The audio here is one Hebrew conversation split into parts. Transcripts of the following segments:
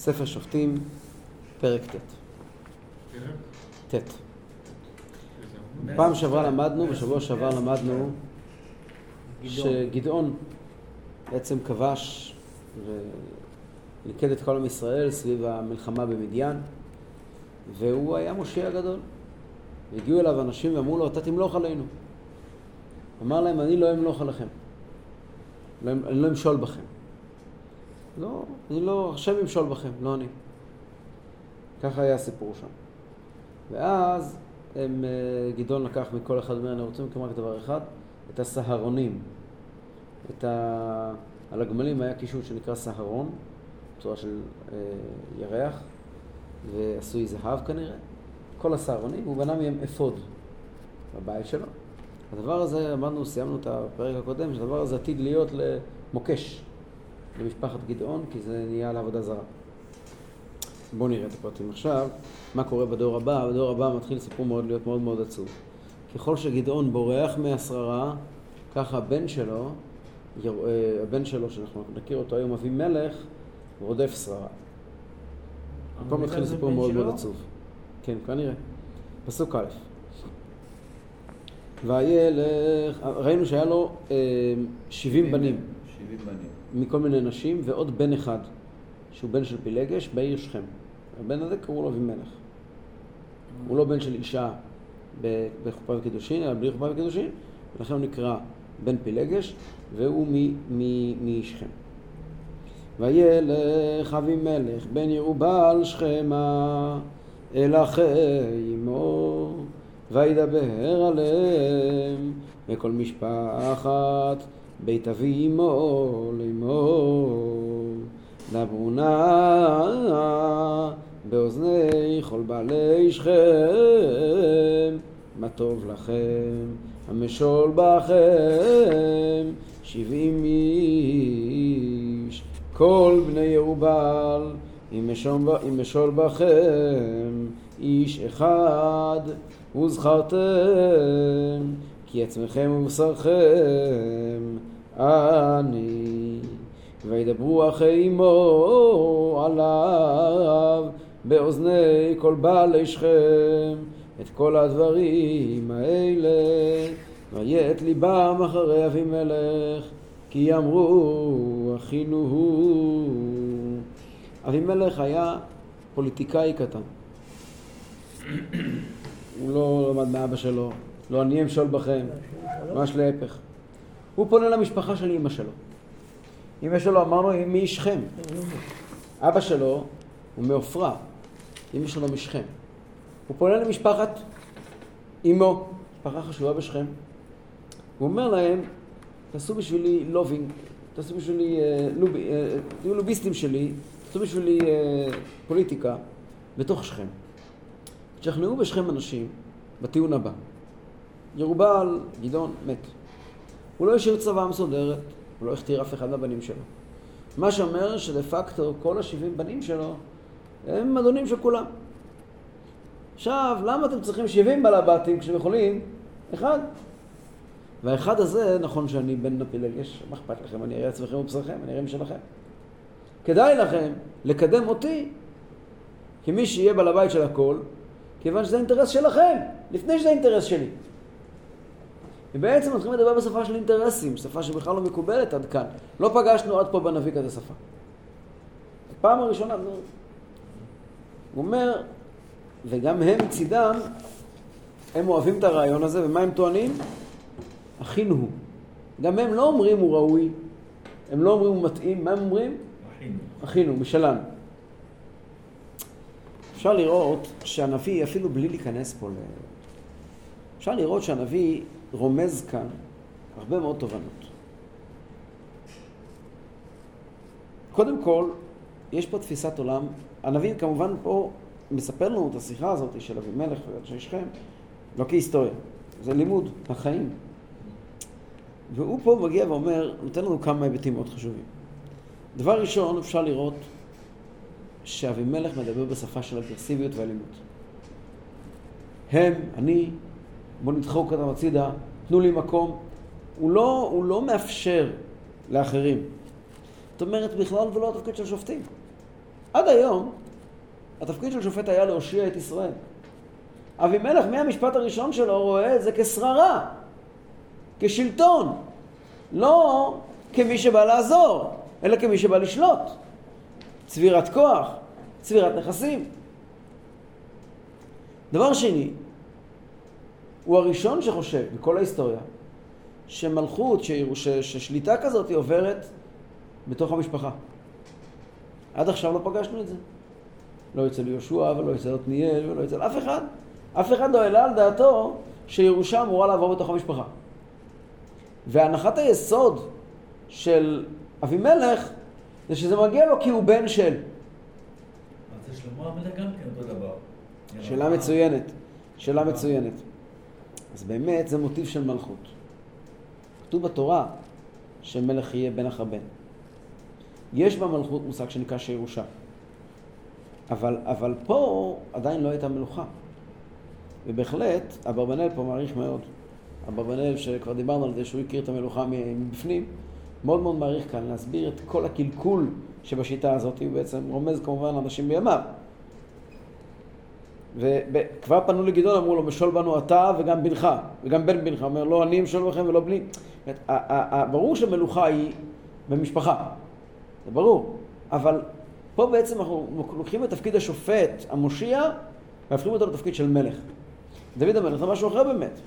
ספר שופטים, פרק ט'. ט'. פעם שעברה למדנו, בשבוע שעבר למדנו שגדעון בעצם כבש וליכד את כל עם ישראל סביב המלחמה במדיין, והוא היה מושיע גדול. והגיעו אליו אנשים ואמרו לו, אתה תמלוך עלינו. אמר להם, אני לא אמלוך עליכם. לא, אני לא אמשול בכם. לא, אני לא, השם ימשול בכם, לא אני. ככה היה הסיפור שם. ואז הם, אה, גדעון לקח מכל אחד מהם, רוצה מכם רק דבר אחד, את הסהרונים. את ה... על הגמלים היה קישוט שנקרא סהרון, בצורה של אה, ירח, ועשוי זהב כנראה. כל הסהרונים, הוא בנה מהם אפוד בבית שלו. הדבר הזה, אמרנו, סיימנו את הפרק הקודם, שהדבר הזה עתיד להיות למוקש למשפחת גדעון, כי זה נהיה לעבודה זרה. בואו נראה את הפרטים עכשיו. מה קורה בדור הבא? בדור הבא מתחיל סיפור מאוד להיות מאוד מאוד עצוב. ככל שגדעון בורח מהשררה, ככה הבן שלו, אה, הבן שלו, שאנחנו נכיר אותו היום, אבימלך, רודף שררה. פה מתחיל סיפור מאוד מאוד עצוב. כן, כנראה. פסוק א'. וילך, ראינו שהיה לו אה, 70 בנים. 70 בנים. מכל מיני נשים, ועוד בן אחד, שהוא בן של פילגש, בעיר שכם. הבן הזה קראו לו אבימלך. הוא לא בן של אישה בחופה וקידושין, אלא בלי חופה וקידושין, ולכן הוא נקרא בן פילגש, והוא משכם. וילך אבימלך בן ירובעל שכמה אל אחי אמו, וידבר עליהם וכל משפחת בית אבי אמו לאמור. דברו נא באוזני כל בעלי שכם, מה טוב לכם, המשול בכם, שבעים איש, כל בני ירובל, אם משול בכם, איש אחד, וזכרתם, כי עצמכם ובשרכם, אני. וידברו אחי אמו עליו באוזני כל בעלי שכם את כל הדברים האלה. ויית ליבם אחרי אבימלך כי אמרו אחינו הוא. אבימלך היה פוליטיקאי קטן. הוא לא למד מאבא שלו. לא אני אמשול בכם. ממש להפך הוא פונה למשפחה של אמא שלו אמא שלו אמרנו היא משכם. אבא שלו הוא מעופרה, אמא שלו משכם. הוא פונה למשפחת אמו, משפחה חשובה בשכם. הוא אומר להם, תעשו בשבילי לובינג, תעשו בשבילי, אה, לוב, אה, תהיו לוביסטים שלי, תעשו בשבילי אה, פוליטיקה בתוך שכם. תשכנעו בשכם אנשים בטיעון הבא. ירובל, גדעון, מת. הוא לא השאיר צבא מסודרת, הוא לא הכתיר אף אחד מהבנים שלו. מה שאומר שדה פקטו כל השבעים בנים שלו הם אדונים של כולם. עכשיו, למה אתם צריכים שבעים בלבטים כשאתם יכולים אחד? והאחד הזה, נכון שאני בן הפילגש, מה אכפת לכם? אני אראה עצמכם ובשרכם, אני אראה משלכם. כדאי לכם לקדם אותי כמי שיהיה בעל הבית של הכל, כיוון שזה אינטרס שלכם, לפני שזה אינטרס שלי. ובעצם מתחילים לדבר בשפה של אינטרסים, שפה שבכלל לא מקובלת עד כאן. לא פגשנו עד פה בנביא כזה שפה. פעם הראשונה, הוא אומר, וגם הם מצידם, הם אוהבים את הרעיון הזה, ומה הם טוענים? אחינו הוא. גם הם לא אומרים הוא ראוי, הם לא אומרים הוא מתאים, מה הם אומרים? אחינו. אחינו, משלנו. אפשר לראות שהנביא, אפילו בלי להיכנס פה ל... אפשר לראות שהנביא רומז כאן הרבה מאוד תובנות. קודם כל, יש פה תפיסת עולם, הנביא כמובן פה מספר לנו את השיחה הזאת של אבימלך ואנשי שכם, לא כהיסטוריה, זה לימוד, החיים. והוא פה מגיע ואומר, נותן לנו כמה היבטים מאוד חשובים. דבר ראשון, אפשר לראות שאבימלך מדבר בשפה של אגרסיביות ואלימות. הם, אני, בואו נדחוק אותם הצידה, תנו לי מקום. הוא לא, הוא לא מאפשר לאחרים. זאת אומרת, בכלל זה לא התפקיד של שופטים. עד היום, התפקיד של שופט היה להושיע את ישראל. אבימלך מהמשפט הראשון שלו רואה את זה כשררה, כשלטון, לא כמי שבא לעזור, אלא כמי שבא לשלוט. צבירת כוח, צבירת נכסים. דבר שני, הוא הראשון שחושב בכל ההיסטוריה שמלכות, ש... ששליטה כזאת היא עוברת בתוך המשפחה. עד עכשיו לא פגשנו את זה. לא אצל יהושע ולא אצל עתניאל ולא אצל אף אחד. אף אחד לא העלה על דעתו שירושה אמורה לעבור בתוך המשפחה. והנחת היסוד של אבימלך זה שזה מגיע לו כי הוא בן של. אז שלמה המלך גם כן אותו דבר. שאלה מצוינת, שאלה מצוינת. אז באמת זה מוטיב של מלכות. כתוב בתורה שמלך יהיה בן אחר בן. יש במלכות מושג שנקרא שירושה. אבל, אבל פה עדיין לא הייתה מלוכה. ובהחלט, אברבנאל פה מעריך מאוד. אברבנאל, שכבר דיברנו על זה שהוא הכיר את המלוכה מבפנים, מאוד מאוד מעריך כאן להסביר את כל הקלקול שבשיטה הזאת, הוא בעצם רומז כמובן לאנשים בימיו. וכבר פנו לגדעון, אמרו לו, משול בנו אתה וגם בנך, וגם בן בנך. אומר, לא אני אמשול בכם ולא בני. ברור שמלוכה היא במשפחה, זה ברור, אבל פה בעצם אנחנו לוקחים את תפקיד השופט, המושיע, והופכים אותו לתפקיד של מלך. דוד המלך זה משהו אחר באמת.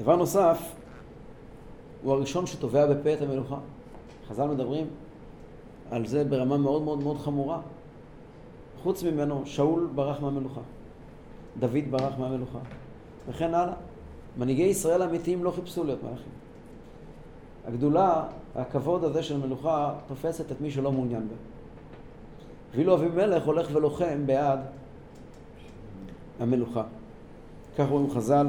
ודבר נוסף, הוא הראשון שתובע בפה את המלוכה. חז"ל מדברים על זה ברמה מאוד מאוד מאוד חמורה. חוץ ממנו, שאול ברח מהמלוכה, דוד ברח מהמלוכה, וכן הלאה. מנהיגי ישראל האמיתיים לא חיפשו להיות מלכים. הגדולה, הכבוד הזה של מלוכה, תופסת את מי שלא מעוניין בה. ואילו אבימלך הולך ולוחם בעד המלוכה. כך רואים חז"ל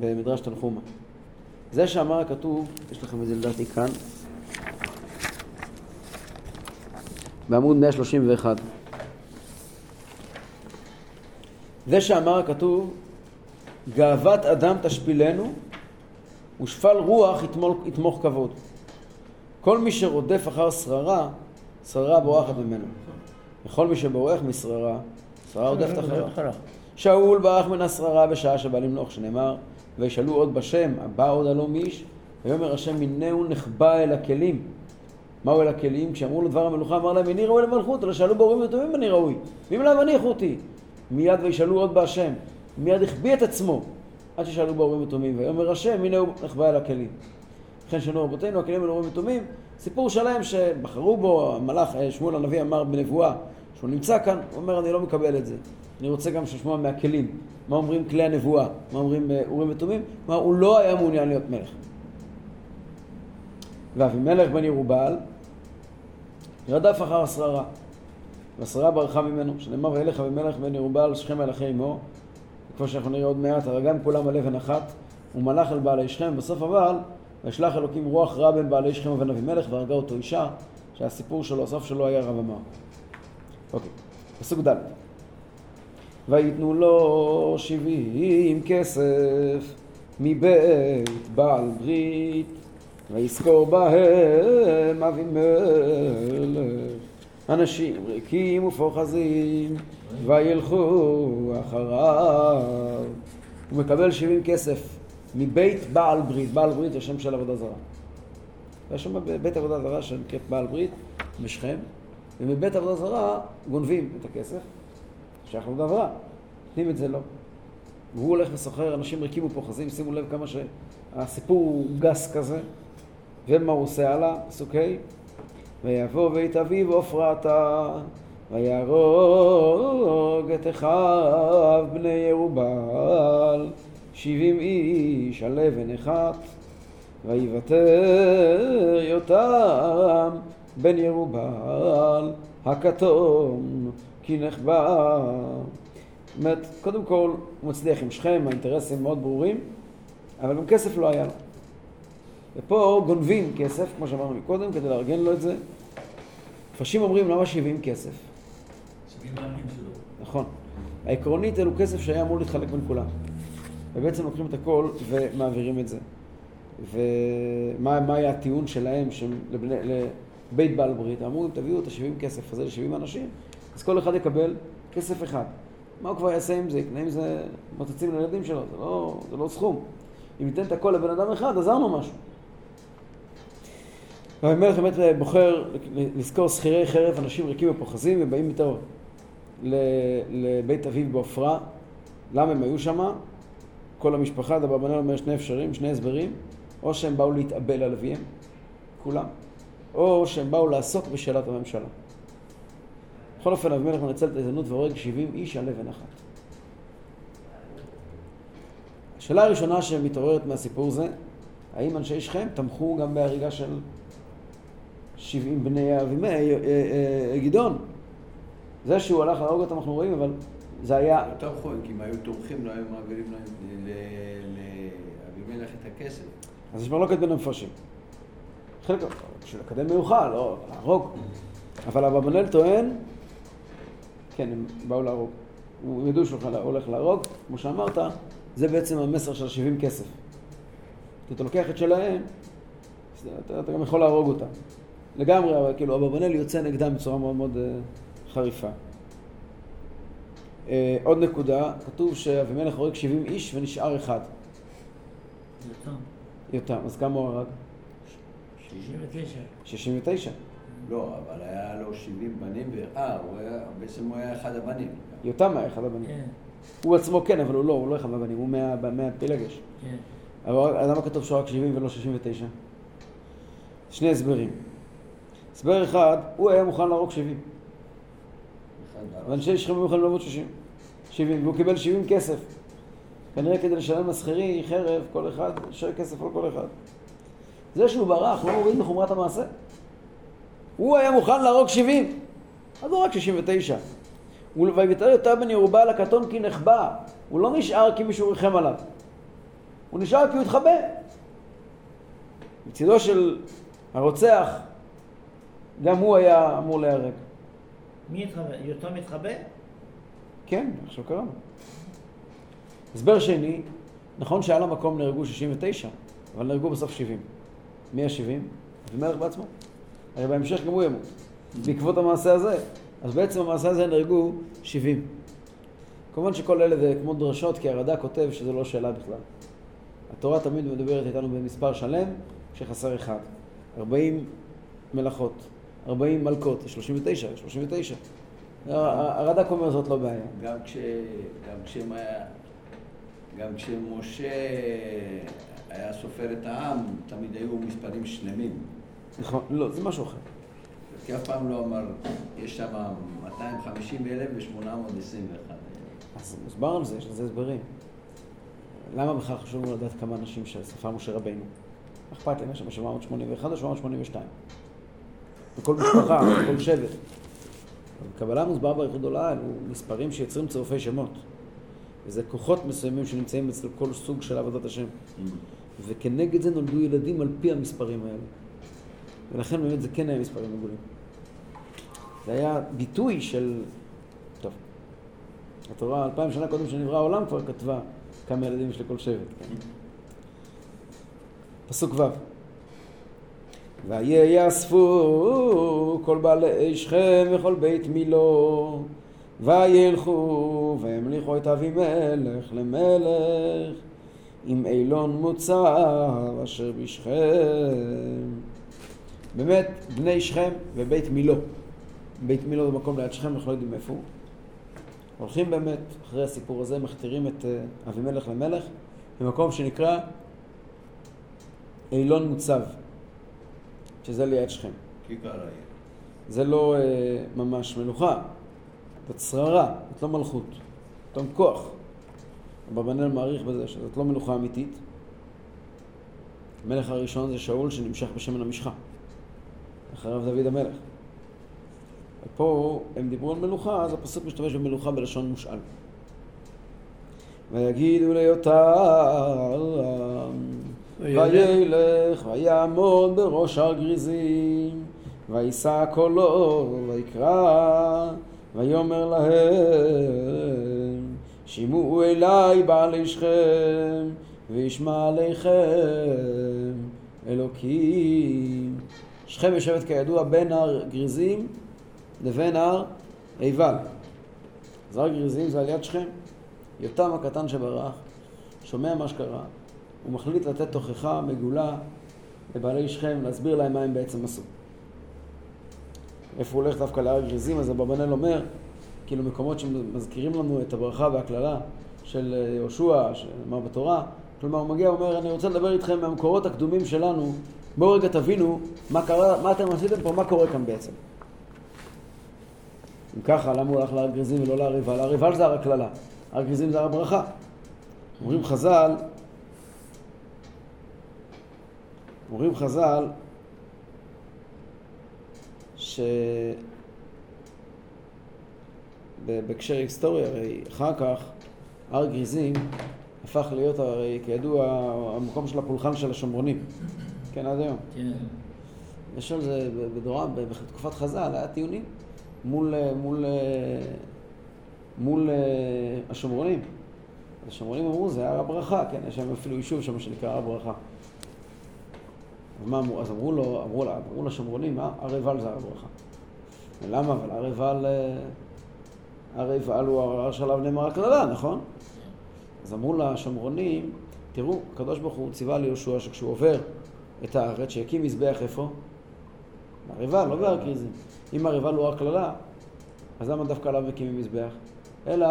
במדרש תנחומה. זה שאמר הכתוב, יש לכם את זה לדעתי כאן, בעמוד 131. זה שאמר הכתוב, גאוות אדם תשפילנו, ושפל רוח יתמוך, יתמוך כבוד. כל מי שרודף אחר שררה, שררה בורחת ממנו. וכל מי שבורח משררה, שררה רודפת אחריו. שאול ברח מן השררה בשעה שבא למלוך, שנאמר, וישאלו עוד בשם, הבא עוד הלום איש, ויאמר השם מינהו נחבא אל הכלים. מהו אל הכלים? כשאמרו לו דבר המלוכה, אמר להם, איני ראוי למלכות, אלא שאלו באורים וטובים אני ראוי. ואם לאו אני איכותי. מיד וישאלו עוד בהשם. מיד החביא את עצמו, עד ששאלו באורים ותומים. ויאמר השם, הנה הוא נחבא אל הכלים. לכן שנו רבותינו, הכלים אל אורים ותומים. סיפור שלם שבחרו בו, המלאך, אה, שמואל הנביא אמר בנבואה, שהוא נמצא כאן, הוא אומר, אני לא מקבל את זה. אני רוצה גם לשמוע מהכלים. מה אומרים כלי הנבואה? מה אומרים אה, אורים ותומים? כלומר, הוא לא היה מעוניין להיות מלך. ואבימלך בן ירובעל רדף אחר השררה, והשררה ברחה ממנו, שנאמר וילך אבימלך בן ירובעל שכם מלכי אמו, כמו שאנחנו נראה עוד מעט, הרגם כולם על אבן אחת, ומלך על בעלי שכם, בסוף אבל, וישלח אלוקים רוח רע בין בעלי שכם ובן אבימלך, והרגה אותו אישה, שהסיפור שלו, הסוף שלו היה רב אמר. אוקיי, פסוק ד' ויתנו לו שבעים כסף מבית בעל ברית ויזכור בהם אבימלך אנשים ריקים ופוחזים וילכו אחריו. הוא מקבל שבעים כסף מבית בעל ברית, בעל ברית זה שם של עבודה זרה. יש שם בית עבודה זרה שנקראת בעל ברית בשכם ומבית עבודה זרה גונבים את הכסף שייך לעבודה זרה, נותנים את זה לו. והוא הולך וסוחר אנשים ריקים ופוחזים, שימו לב כמה שהסיפור הוא גס כזה ומה הוא עושה הלאה? פסוק ה' ויבוא בית אביו עופרתה ויהרוג את אחיו בני ירובעל שבעים איש על אבן אחת ויוותר יותם בן ירובעל הכתום כי נחבא. זאת אומרת, קודם כל הוא מצליח עם שכם, האינטרסים מאוד ברורים, אבל גם כסף לא היה לו. ופה גונבים כסף, כמו שאמרנו מקודם, כדי לארגן לו את זה. מפרשים אומרים למה 70 כסף. 70 העמים שלו. נכון. העקרונית אלו כסף שהיה אמור להתחלק בין כולם. ובעצם לוקחים את הכל ומעבירים את זה. ומה מה היה הטיעון שלהם שהם לבני, לבית בעל ברית? אמרו, אם תביאו את ה-70 כסף הזה ל-70 אנשים, אז כל אחד יקבל כסף אחד. מה הוא כבר יעשה עם זה? יקנה עם זה מוצצים לילדים שלו, זה לא, זה לא סכום. אם ניתן את הכל לבן אדם אחד, עזרנו משהו. והמלך באמת בוחר לזכור שכירי חרב, אנשים ריקים ופוחזים, ובאים איתו לבית אביו בעופרה. למה הם היו שם? כל המשפחה, דבר בנאל אומר שני אפשרים, שני הסברים, או שהם באו להתאבל על אביהם, כולם, או שהם באו לעסוק בשאלת הממשלה. בכל אופן, אבימלך מנצל את ההזדמנות והורג 70 איש על אבן אחת. השאלה הראשונה שמתעוררת מהסיפור זה, האם אנשי שכם תמכו גם בהריגה של 70 בני אבימי, אה, אה, אה, גדעון? זה שהוא הלך להרוג אותם אנחנו רואים, אבל זה היה... יותר נכון, כי אם היו תומכים לא היו מעבירים לאבימלך את הכסף. אז יש מחלוקת בין המפרשים. חלק, בשביל לקדם מיוחד, לא להרוג. אבל אברבנאל טוען, כן, הם באו להרוג. הם ידעו שהוא הולך להרוג, כמו שאמרת, זה בעצם המסר של ה-70 כסף. כי אתה לוקח את שלהם, אתה, אתה גם יכול להרוג אותם. לגמרי, אבל כאילו אברבנאל יוצא נגדם בצורה מאוד מאוד uh, חריפה. Uh, עוד נקודה, כתוב שאבימלך הורג 70 איש ונשאר אחד. יותם. יותם, אז כמה הוא הרג? 69. 69. לא, אבל היה לו 70 בנים, אה, בעצם הוא היה אחד הבנים. יותם היה אחד הבנים. כן. הוא עצמו כן, אבל הוא לא, הוא לא אחד הבנים, הוא מהפילגש. כן. אבל למה כתוב שהוא רק 70 ולא 69? שני הסברים. הסבר אחד, הוא היה מוכן להרוג 70. ואנשי שכם היו מוכנים לעבוד 60. 70, והוא קיבל 70 כסף. כנראה כדי לשלם לשכירי חרב, כל אחד, לשלם כסף על כל אחד. זה שהוא ברח לא מוריד מחומרת המעשה. הוא היה מוכן להרוג 70, אז הוא רק 69. ויותר יותר בן ירובעל הקטון כי נחבא. הוא לא נשאר כי מישהו ריחם עליו. הוא נשאר כי הוא התחבא. מצידו של הרוצח, גם הוא היה אמור להיהרג. מי התחבא? יותם התחבא? כן, עכשיו קראנו. הסבר שני, נכון שעל המקום נהרגו 69, אבל נהרגו בסוף 70. מי ה-70? אבימלך בעצמו. הרי בהמשך גם הוא ימות. בעקבות המעשה הזה. אז בעצם המעשה הזה נהרגו 70. כמובן שכל אלה זה כמו דרשות, כי הרד"ק כותב שזה לא שאלה בכלל. התורה תמיד מדברת איתנו במספר שלם, כשחסר אחד. 40 מלאכות, 40 מלכות, 39, 39. הרד"ק אומר זאת לא בעיה. גם, כש, גם, כשהם היה, גם כשמשה היה סופר את העם, תמיד היו מספרים שלמים. נכון, לא, זה משהו אחר. כי אף פעם לא אמר, יש שם 250 אלף ו-821. אז מוסבר על זה, יש לזה הסברים. למה בכלל חשוב לדעת כמה אנשים שספר משה רבינו? אכפת להם, יש שם 781 או 782. בכל משפחה, בכל שבט. בקבלה מוסבר באיחוד עולה, אלו מספרים שיוצרים צירופי שמות. וזה כוחות מסוימים שנמצאים אצל כל סוג של עבודת השם. וכנגד זה נולדו ילדים על פי המספרים האלה. ולכן באמת זה כן היה מספרים עגולים. זה היה ביטוי של... טוב, התורה אלפיים שנה קודם שנברא העולם כבר כתבה כמה ילדים יש לכל שבט. כן? פסוק ו' ויאספו כל בעלי שכם וכל בית מילו וילכו והמליכו את אבימלך למלך עם אילון מוצר אשר בשכם. באמת בני שכם ובית מילו. בית מילו זה מקום ליד שכם, אנחנו לא יודעים איפה הוא. הולכים באמת אחרי הסיפור הזה, מכתירים את אה, אבימלך למלך במקום שנקרא אילון מוצב שזה ליד שכם. כיכר העיר. זה לא אה, ממש מלוכה, זאת שררה, זאת לא מלכות, זאת כוח. אברבנאל מעריך בזה שזאת לא מלוכה אמיתית. המלך הראשון זה שאול שנמשך בשמן המשחה, אחריו דוד המלך. ופה הם דיברו על מלוכה, אז הפסוק משתמש במלוכה בלשון מושאל. ויגידו ליותם וילך ויעמוד בראש הר גריזים וישא קולו ויקרא ויאמר להם שמעו אליי בעלי שכם וישמע עליכם אלוקים. שכם יושבת כידוע בין הר גריזים לבין הר עיבל. אז הר גריזים זה על יד שכם. יותם הקטן שברח, שומע מה שקרה, הוא מחליט לתת תוכחה מגולה לבעלי שכם, להסביר להם מה הם בעצם עשו. איפה הוא הולך דווקא להר גריזים, אז אברבנאל אומר, כאילו מקומות שמזכירים לנו את הברכה והקללה של אה, יהושע, שאמר בתורה, כלומר הוא מגיע ואומר, אני רוצה לדבר איתכם מהמקורות הקדומים שלנו, בואו רגע תבינו מה קרה, מה אתם עשיתם פה, מה קורה כאן בעצם. אם ככה, למה הוא הלך להר גריזים ולא להר עיבל? הר עיבל זה הר הקללה, הר גריזים זה הר הברכה. אומרים חז"ל, אומרים חז"ל, ש... בהקשר היסטורי, הרי אחר כך הר גריזים הפך להיות הרי כידוע המקום של הפולחן של השומרונים, כן עד היום. כן. יש על זה בדורה, בתקופת חז"ל היה טיעונים מול, מול, מול השומרונים. השומרונים אמרו זה הר הברכה, כן, יש שם אפילו יישוב שם שנקרא הר הברכה. אז מה אמרו? אז אמרו לו, אמרו, לה, אמרו לשומרונים, הר עיבל זה הר הברכה. ולמה? אבל הר עיבל, הר עיבל הוא הר שעליו נאמר הקללה, נכון? אז אמרו לשומרונים, תראו, הקדוש ברוך הוא ציווה ליהושע שכשהוא עובר את הארץ, שיקים מזבח איפה? בהר עיבל, לא בהר קריזים. אם הר עיבל הוא הר קללה, אז למה דווקא עליו מקימים מזבח? אלא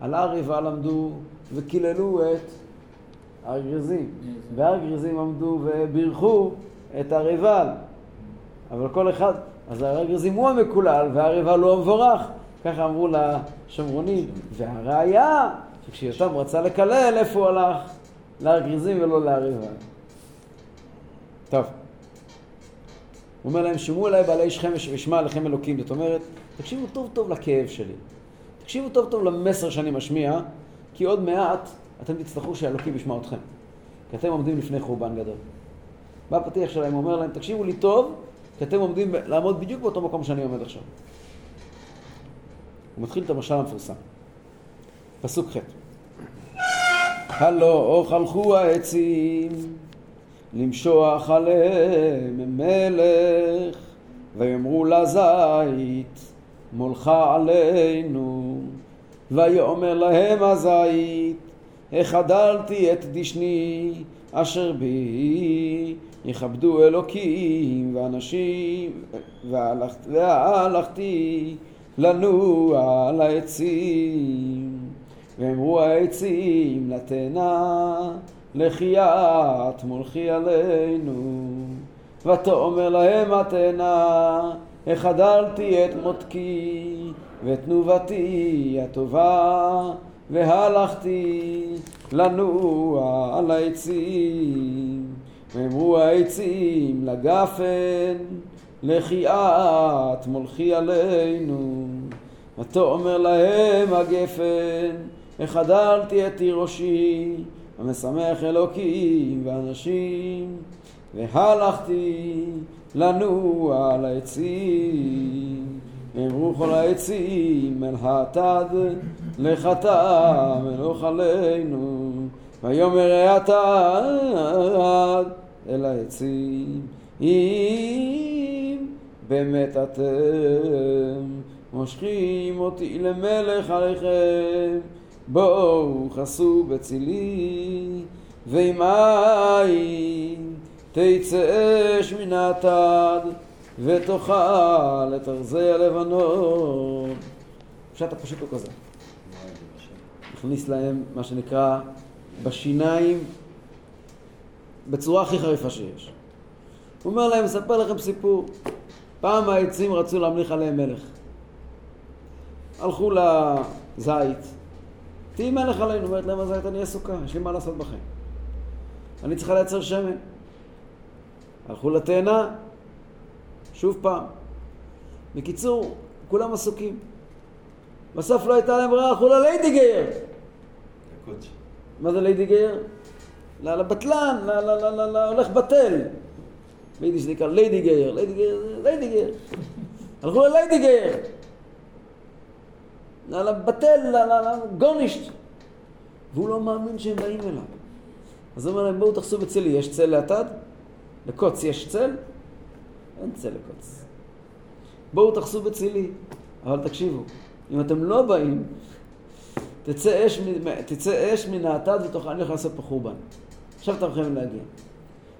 על הר עיבל עמדו וקיללו את הר גריזים. בהר גריזים עמדו ובירכו את הר עיבל. אבל כל אחד, אז הר גריזים הוא המקולל והר עיבל הוא המבורך. ככה אמרו לשומרונים. והראיה, שכשיותם רצה לקלל, איפה הוא הלך? להר גריזים ולא להר. טוב. הוא אומר להם, שמעו אליי בעלי שכם ושמע עליכם אלוקים. זאת אומרת, תקשיבו טוב טוב לכאב שלי. תקשיבו טוב טוב למסר שאני משמיע, כי עוד מעט אתם תצטרכו שאלוקים ישמע אתכם. כי אתם עומדים לפני חורבן גדול. בא הפתיח שלהם, אומר להם, תקשיבו לי טוב, כי אתם עומדים לעמוד בדיוק באותו מקום שאני עומד עכשיו. הוא מתחיל את המשל המפורסם. פסוק ח' הלא הלכו העצים למשוח עליהם מלך ויאמרו לזית מולך עלינו ויאמר להם הזית החדלתי את דשני אשר בי יכבדו אלוקים ואנשים והלכתי לנוע על העצים ואמרו העצים לתאנה לחיית מולכי עלינו ותאמר להם התאנה החדלתי את מותקי ותנובתי הטובה והלכתי לנוע על העצים ואמרו העצים לגפן לחיית מולכי עלינו. ותאמר להם הגפן החדלתי את תירושי המשמח אלוקים ואנשים. והלכתי לנוע על העצים אמרו כל העצים אל התד לחטא מלוך עלינו ויאמר התד אל העצים אם באמת אתם מושכים אותי למלך עליכם בואו חסו בצילי ועם עין תצא אש מן התד ותאכל את ארזי הלבנון. פשט הפשוט הוא כזה. הכניס להם מה שנקרא בשיניים בצורה הכי חריפה שיש. הוא אומר להם, אספר לכם סיפור. פעם העצים רצו להמליך עליהם מלך. הלכו לזית, תהי מלך עלינו, אומרת להם הזית, אני עסוקה, יש לי מה לעשות בכם. אני צריכה לייצר שמן. הלכו לתאנה, שוב פעם. בקיצור, כולם עסוקים. בסוף לא הייתה להם ברירה, הלכו לליידיקגייער. מה זה ליידיקגייער? לבטלן, להולך בטל. ביידיש זה נקרא ליידיקגייער, ליידיקגייער, ליידיקגייער. הלכו לליידיקגייער. לבטל, לגורנישט. והוא לא מאמין שהם באים אליו. אז הוא אומר להם, בואו תחסו בצלי, יש צל לאטד? לקוץ יש צל? אין צל לקוץ. בואו תחסו בצילי, אבל תקשיבו, אם אתם לא באים, תצא אש, תצא אש מן האטד ותוכל אני הולך לעשות פה חורבן. עכשיו אתם יכולים להגיע.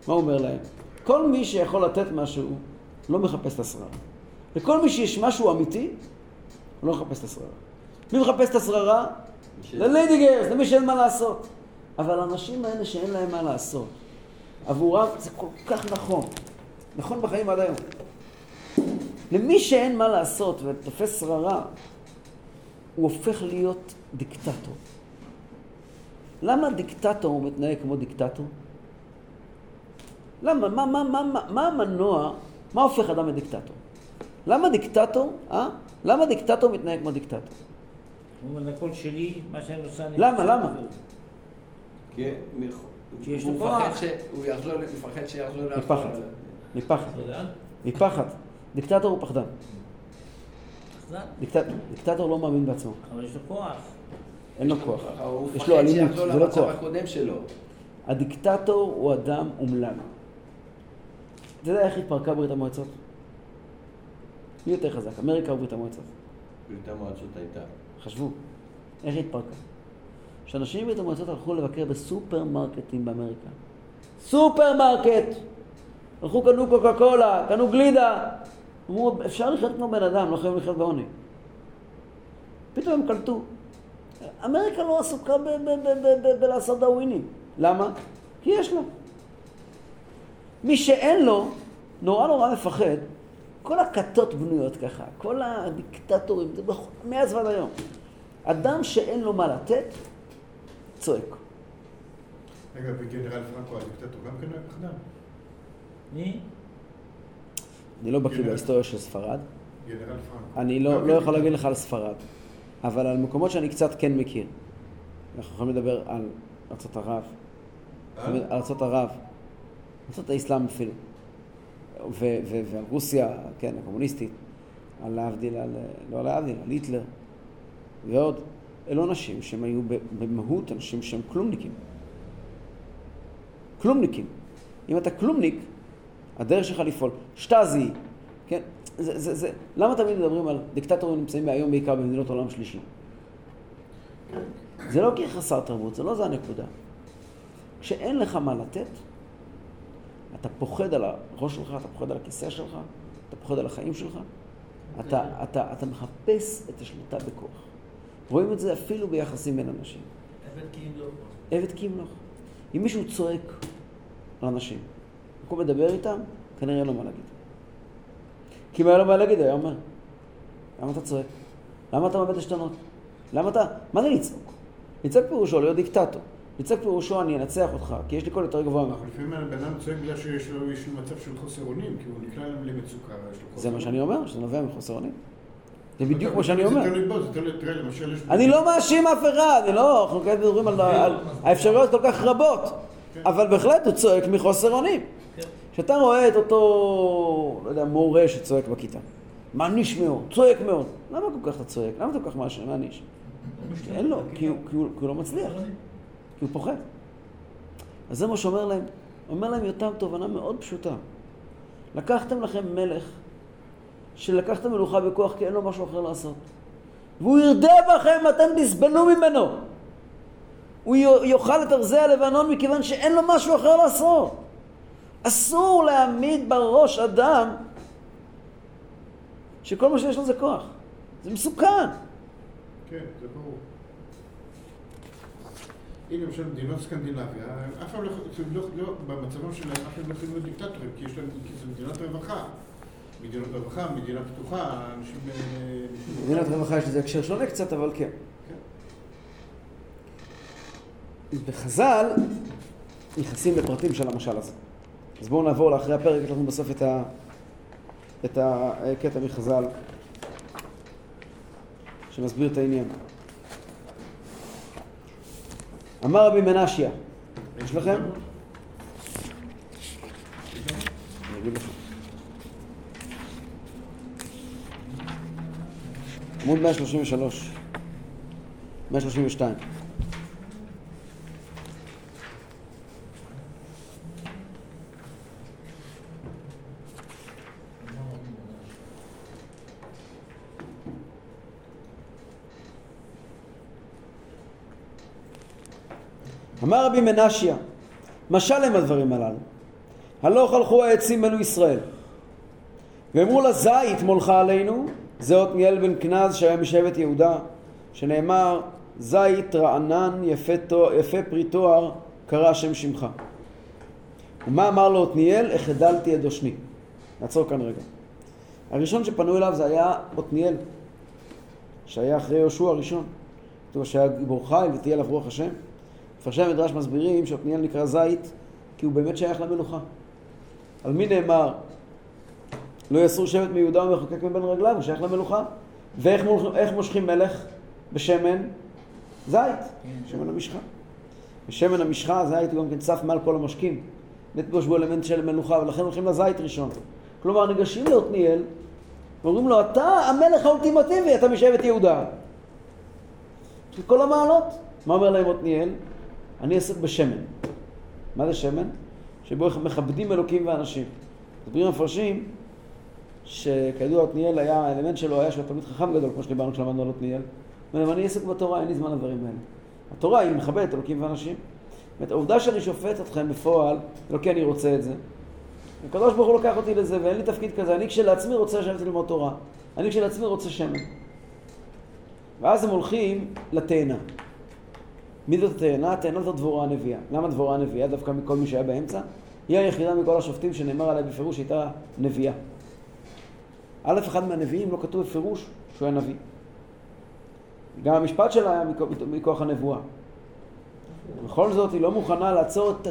מה הוא אומר להם? כל מי שיכול לתת משהו, לא מחפש את השררה. לכל מי שיש משהו אמיתי, הוא לא מחפש את השררה. מי מחפש את השררה? לליידיקגייערס, למי שאין מה לעשות. אבל האנשים האלה שאין להם מה לעשות, עבורם זה כל כך נכון. נכון בחיים עד היום. למי שאין מה לעשות ותופס שררה, הוא הופך להיות דיקטטור. למה דיקטטור מתנהג כמו דיקטטור? למה? מה, מה, מה, מה, מה המנוע? מה הופך אדם לדיקטטור? למה דיקטטור, אה? למה דיקטטור מתנהג כמו דיקטטור? הוא אומר, הכל שלי, מה שאני עושה... אני למה? עושה". למה? כי הוא מפחד. שהוא יחזור, הוא מפחד שיחזור. מפחד. מפחד. יודע? מפחד. דיקטטור הוא פחדן. דיקטטור לא מאמין בעצמו. אבל יש לו כוח. אין לו כוח. יש לו אלימות, זה לא כוח. הדיקטטור הוא אדם אומלל. אתה יודע איך התפרקה ברית המועצות? מי יותר חזק, אמריקה או ברית המועצות? ברית המועצות הייתה. חשבו, איך היא התפרקה? כשאנשים מברית המועצות הלכו לבקר בסופרמרקטים באמריקה. סופרמרקט! הלכו, קנו קוקה קולה, קנו גלידה. אמרו, אפשר לחיות כמו בן אדם, לא חייבים לחיות בעוני. פתאום הם קלטו. אמריקה לא עסוקה בלעשות דאווינים. למה? כי יש לה. מי שאין לו, נורא נורא מפחד. כל הכתות בנויות ככה, כל הדיקטטורים, זה בכל- מאז ועד היום. אדם שאין לו מה לתת, צועק. רגע, וגנרל פרנקו הדיקטטור גם כן היה פחדן? מי? אני לא בקיא. בהיסטוריה של ספרד. אני לא, לא יכול להגיד. לך על ספרד, אבל על מקומות שאני קצת כן מכיר. אנחנו יכולים לדבר על ארצות ערב, אה? ארצות ערב, ארצות האסלאם אפילו, ו- ו- ועל רוסיה, כן, הקומוניסטית, על להבדיל, על, לא על להבדיל, על היטלר ועוד. אלו אנשים שהם היו במהות אנשים שהם כלומניקים. כלומניקים. אם אתה כלומניק, הדרך שלך לפעול. שטאזי, כן? זה, זה, זה, למה תמיד מדברים על דיקטטורים נמצאים היום בעיקר במדינות עולם שלישי? זה לא כי חסר תרבות, זה לא זה הנקודה. כשאין לך מה לתת, אתה פוחד על הראש שלך, אתה פוחד על הכיסא שלך, אתה פוחד על החיים שלך, אתה, אתה, אתה מחפש את השליטה בכוח. רואים את זה אפילו ביחסים בין אנשים. עבד כי אם לא. עבד כי ימלוך. אם מישהו צועק על אנשים, במקום לדבר איתם, כנראה אין לו מה להגיד. כי אם היה לו מה להגיד, היה אומר, למה אתה צועק? למה אתה מאבד עשתונות? למה אתה... מה זה לצעוק? לצעוק פירושו להיות דיקטטור. לצעוק פירושו אני אנצח אותך, כי יש לי קול יותר גבוה ממך. אבל לפעמים הבן אדם צועק בגלל שיש לו יש לו מצב של חוסר אונים, כי הוא נקלע למצוקה, זה מה שאני. אומר, שזה נובע מחוסר אונים. זה בדיוק מה שאני אומר. אני לא מאשים אף אחד, אני לא, אנחנו כעת מדברים על, על האפשרויות כל כך רבות, אבל בהחלט הוא צועק מחוסר אונים. כשאתה רואה את אותו, לא יודע, מורה שצועק בכיתה, מעניש מאוד, צועק מאוד, למה כל כך אתה צועק? למה אתה כל כך מעניש? אין לו, כי הוא, כי, הוא, כי הוא לא מצליח, כי הוא פוחד. אז זה מה שאומר להם, אומר להם יותם תובנה מאוד פשוטה. לקחתם לכם מלך שלקחתם מלוכה בכוח כי אין לו משהו אחר לעשות. והוא ירדה בכם, אתם תסבלו ממנו. הוא יאכל את ארזי הלבנון מכיוון שאין לו משהו אחר לעשות. אסור להעמיד בראש אדם שכל מה שיש לו זה כוח. זה מסוכן. כן, זה ברור. הנה למשל מדינות סקנדינביה, אף פעם לא, זה לא, לא, במצבם שלהם אף פעם לא יכולים להיות דיקטטורים, כי יש להם, כי זה מדינת רווחה. מדינות רווחה, מדינה פתוחה, אנשים... אה, מדינת רווחה יש לזה הקשר שונה קצת, אבל כן. בחז"ל נכנסים לפרטים של המשל הזה. אז בואו נעבור לאחרי הפרק, יש לנו בסוף את, ה... את הקטע מחז"ל שמסביר את העניין. אמר רבי מנשיה, יש לכם? עמוד 133, 132. אמר רבי מנשיה, משל הם הדברים הללו. הלוך הלכו העצים אלו ישראל. ואמרו לה זית מולכה עלינו, זה עתניאל בן כנז שהיה משבט יהודה, שנאמר זית רענן יפה, תואר, יפה פרי תואר קרא שם שמך. ומה אמר לו עתניאל? החדלתי עדו שני. נעצור כאן רגע. הראשון שפנו אליו זה היה עתניאל, שהיה אחרי יהושע הראשון. כתוב שהיה גיבור חיל ותהיה עליו רוח השם. מפרשי המדרש מסבירים שעתניאל נקרא זית כי הוא באמת שייך למלוכה. על מי נאמר? לא יסור שבט מיהודה ומחוקק מבין רגליו, הוא שייך למלוכה. ואיך מול- מושכים מלך? בשמן זית, שמן המשחה. ושמן המשחה, זית הוא גם כן צף מעל כל המשקים. נתפוש בו אלמנט של מלוכה, ולכן הולכים לזית ראשון. כלומר, ניגשים לעתניאל, ואומרים לו, אתה המלך האולטימטיבי, אתה משבט יהודה. יש כל המעלות. מה אומר להם עתניאל? אני עסק בשמן. מה זה שמן? שבו מכבדים אלוקים ואנשים. מסבירים המפרשים שכידוע עתניאל היה, האלמנט שלו היה שהוא תלמיד חכם גדול, כמו שדיברנו כשלמדנו על עתניאל. הוא אומר, אני עסק בתורה, אין לי זמן לדברים האלה. התורה היא מכבדת אלוקים ואנשים. זאת אומרת, העובדה שאני שופט אתכם בפועל, לא כי אני רוצה את זה. הקדוש ברוך הוא לוקח אותי לזה, ואין לי תפקיד כזה. אני כשלעצמי רוצה לשבת ללמוד תורה. אני כשלעצמי רוצה שמן. ואז הם הולכים לתאנה. מי זאת התאנה? התאנה זאת דבורה הנביאה. למה דבורה הנביאה? דווקא מכל מי שהיה באמצע? היא היחידה מכל השופטים שנאמר עליה בפירוש שהייתה נביאה. א', אחד מהנביאים לא כתוב בפירוש שהוא היה נביא. גם המשפט שלה היה מכוח, מכוח הנבואה. בכל זאת, היא לא מוכנה לעצור את...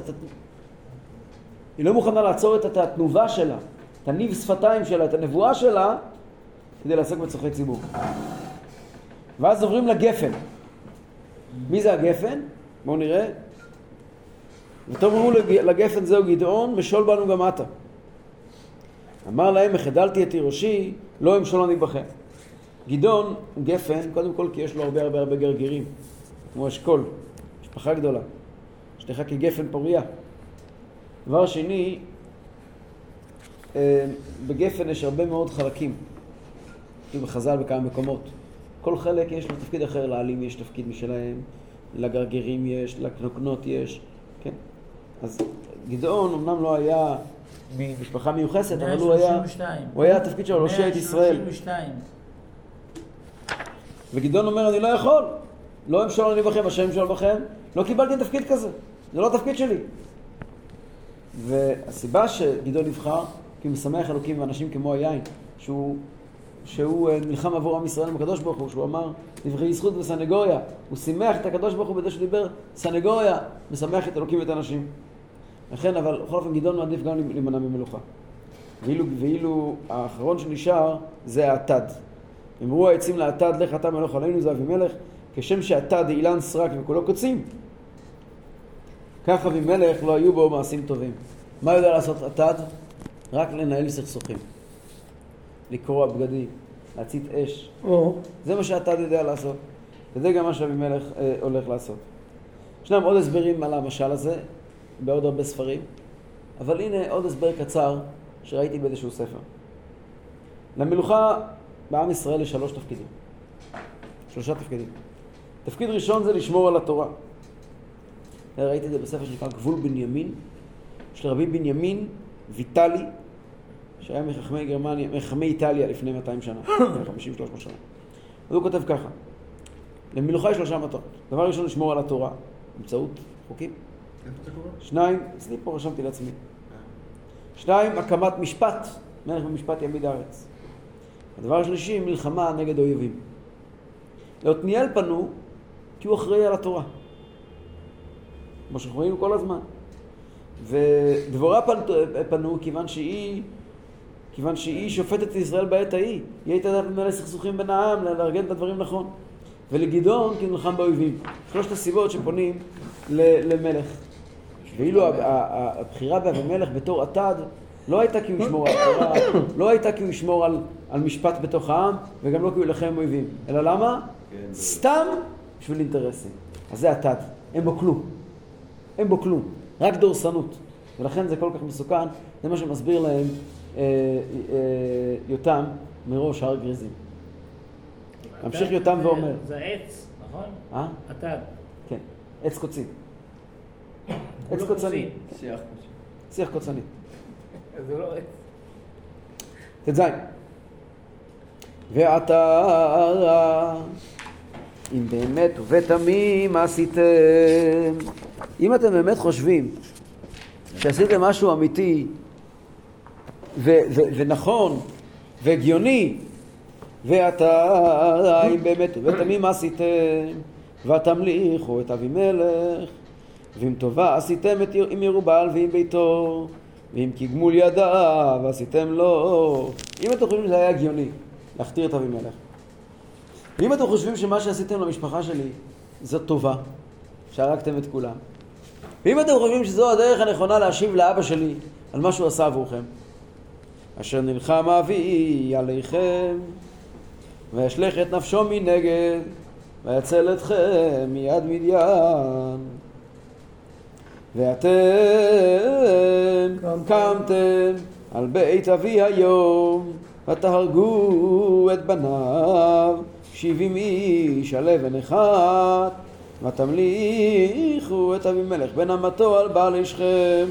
היא לא מוכנה לעצור את התנובה שלה, את הניב שפתיים שלה, את הנבואה שלה, כדי לעסוק בצורכי ציבור. ואז עוברים לגפן. מי זה הגפן? בואו נראה. ותאמרו לג- לגפן זהו גדעון, משול בנו גם אתה. אמר להם, החדלתי את תירושי, לא אמשול אני בכם. גדעון, גפן, קודם כל כי יש לו הרבה הרבה הרבה גרגירים, כמו אשכול, משפחה גדולה. אשתך כגפן פוריה. דבר שני, אה, בגפן יש הרבה מאוד חלקים. כתוב בחז"ל בכמה מקומות. כל חלק יש לו תפקיד אחר, לעלים יש תפקיד משלהם, לגרגירים יש, לקנוקנות יש, כן? אז גדעון אמנם לא היה ממשפחה מיוחסת, אבל הוא היה, 132. הוא היה התפקיד שלו להושיע את ישראל. 132. וגדעון אומר, אני לא יכול, לא אמשול אני בכם, השם ימשול בכם, לא קיבלתי תפקיד כזה, זה לא התפקיד שלי. והסיבה שגדעון נבחר, כי הוא משמח אלוקים ואנשים כמו היין, שהוא, שהוא אה, נלחם עבור עם ישראל עם הקדוש ברוך הוא, שהוא אמר, נבחרי זכות וסנגוריה, הוא שימח את הקדוש ברוך הוא בזה שהוא דיבר סנגוריה, משמח את אלוקים ואת האנשים. לכן, אבל בכל אופן גדעון מעדיף גם להימנע ממלוכה. ואילו, ואילו האחרון שנשאר זה האטד. אמרו העצים לאטד, לך אתה מלך עלינו, זה אבימלך, כשם שאטד אילן סרק וכולו קוצים. כך אבימלך לא היו בו מעשים טובים. מה יודע לעשות אטד? רק לנהל סכסוכים. לקרוע בגדים, להצית אש. או, זה מה שאטד יודע לעשות. וזה גם מה שאבימלך אה, הולך לעשות. ישנם עוד הסברים על המשל הזה, בעוד הרבה ספרים, אבל הנה עוד הסבר קצר שראיתי באיזשהו ספר. למלוכה בעם ישראל יש שלוש תפקידים. שלושה תפקידים. תפקיד ראשון זה לשמור על התורה. ראיתי את זה בספר שנקרא גבול בנימין, של רבי בנימין ויטלי, שהיה מחכמי גרמניה, מחכמי איטליה לפני 200 שנה, 50-300 שנה. אז הוא כותב ככה: למלוכה יש שלושה מטרות. דבר ראשון, לשמור על התורה, באמצעות חוקים. שניים, אצלי פה רשמתי לעצמי. שניים, הקמת משפט, מלך במשפט יעמיד הארץ. הדבר השלישי, מלחמה נגד אויבים. לעתניאל פנו כי הוא אחראי על התורה. כמו שאנחנו רואים כל הזמן. ודבורה פנו, פנו כיוון שהיא, כיוון שהיא שופטת את ישראל בעת ההיא. היא הייתה יודעת לנהל סכסוכים בין העם, לארגן את הדברים נכון. ולגדעון כי הוא נלחם באויבים. שלושת הסיבות שפונים למלך. ואילו הבחירה באבימלך בתור עתד לא הייתה כי הוא ישמור על התורה, לא הייתה כי הוא ישמור על, על משפט בתוך העם, וגם לא כי הוא ילחם אויבים. אלא למה? כן, סתם בשביל אינטרסים. אז זה עתד, אין בו כלום. אין בו כלום, רק דורסנות. ולכן זה כל כך מסוכן, זה מה שמסביר להם יותם מראש הר גריזים. ממשיך יותם ואומר. זה עץ, נכון? אה? אתה. כן, עץ קוצים. עץ לא קוצני. שיח. שיח קוצני. זה לא עץ. ט"ז ועתה אם באמת ובתמים עשיתם אם אתם באמת חושבים שעשיתם משהו אמיתי ונכון והגיוני ועתה אם באמת ובתמים עשיתם ותמליכו את אבימלך ואם טובה עשיתם את עם ירובעל ועם ביתו ואם כגמול ידיו עשיתם לו. אם אתם חושבים שזה היה הגיוני להכתיר את אבימלך ואם אתם חושבים שמה שעשיתם למשפחה שלי זו טובה שהרגתם את כולם ואם אתם חושבים שזו הדרך הנכונה להשיב לאבא שלי על מה שהוא עשה עבורכם אשר נלחם אבי עליכם וישלך את נפשו מנגד ויצל אתכם מיד מדיין. ואתם קמתם. על בית אבי היום ותהרגו את בניו שבעים איש על אבן אחת ותמליכו את אבימלך בן אמתו על בעל אישכם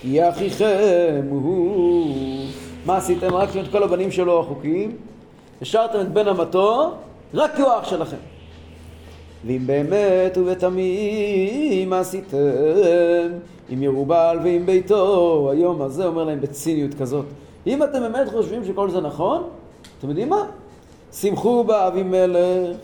כי אחיכם הוא מה עשיתם? רק את כל הבנים שלו החוקיים השארתם את בן אמתו רק כי הוא אח שלכם ואם באמת ובתמים עשיתם עם ירובל ועם ביתו היום הזה אומר להם בציניות כזאת אם אתם באמת חושבים שכל זה נכון אתם יודעים מה? שמחו באבימלך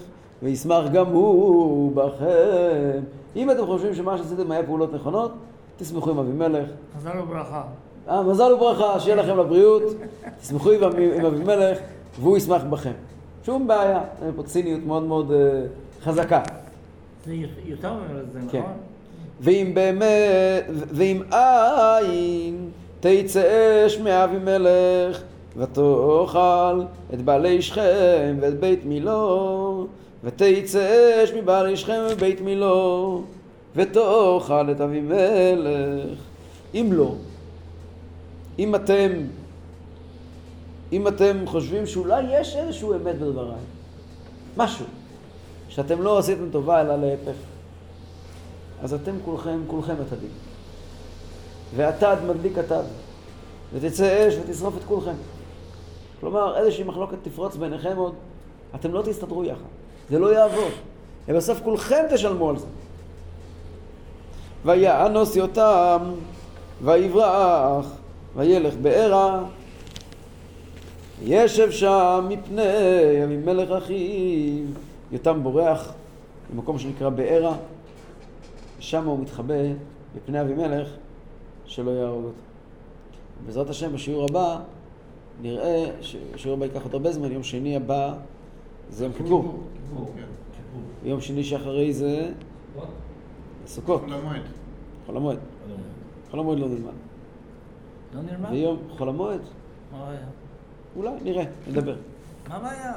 וישמח גם הוא בכם אם אתם חושבים שמה שעשיתם היה פעולות נכונות תשמחו עם אבימלך מזל וברכה. אה, מזל וברכה, שיהיה לכם לבריאות, תשמחו עם, אבימלך והוא ישמח בכם. שום בעיה, אין פה ציניות מאוד מאוד uh, חזקה. זה יותר ממנו זה, כן. נכון? ואם באמת, ואם אין תצא אש מאבימלך ותאכל את בעלי שכם ואת בית מילו ותצא אש מבעלי שכם ובית מילו ותאכל את אבימלך אם לא, אם אתם אם אתם חושבים שאולי יש איזשהו אמת בדבריי משהו שאתם לא עשיתם טובה אלא להפך אז אתם כולכם, כולכם עתדים. ועתד מדליק עתד, ותצא אש ותשרוף את כולכם. כלומר, איזושהי מחלוקת תפרוץ ביניכם עוד, אתם לא תסתדרו יחד. זה לא יעבוד. ובסוף כולכם תשלמו על זה. ויאנוס יותם, ויברח, וילך בערה. ישב שם מפני אבימלך אחיו. יותם בורח למקום שנקרא בערה. שם הוא מתחבא מפני אבימלך שלא יהרוג אותו. בעזרת השם בשיעור הבא נראה, שיעור הבא ייקח עוד הרבה זמן, יום שני הבא זה יום כיפור. כן. יום שני שאחרי זה סוכות, חול המועד. חול המועד. חול המועד לא נלמד. לא נלמד? ויום חול המועד, מה הבעיה? אולי, נראה, נדבר. מה הבעיה?